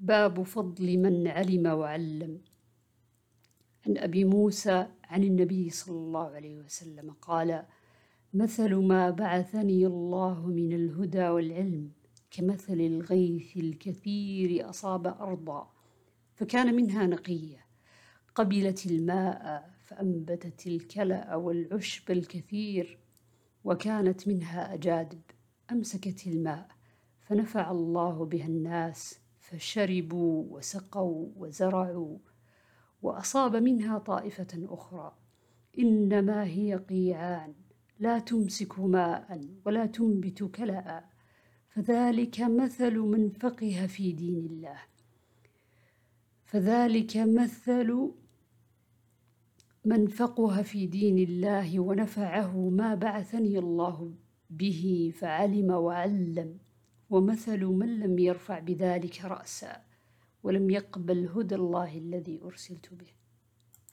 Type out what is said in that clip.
باب فضل من علم وعلم. عن أبي موسى عن النبي صلى الله عليه وسلم قال مثل ما بعثني الله من الهدى والعلم كمثل الغيث الكثير أصاب أرضا فكان منها نقية قبلت الماء فأنبتت الكلأ والعشب الكثير وكانت منها أجادب أمسكت الماء فنفع الله بها الناس فشربوا وسقوا وزرعوا وأصاب منها طائفة أخرى. إنما هي قيعان لا تمسك ماء ولا تنبت كلا فذلك مثل من فقه في دين الله. فذلك مثل من فقه في دين الله ونفعه ما بعثني الله به فعلم وعلم. ومثل من لم يرفع بذلك رأسا ولم يقبل هدى الله الذي أرسلت به.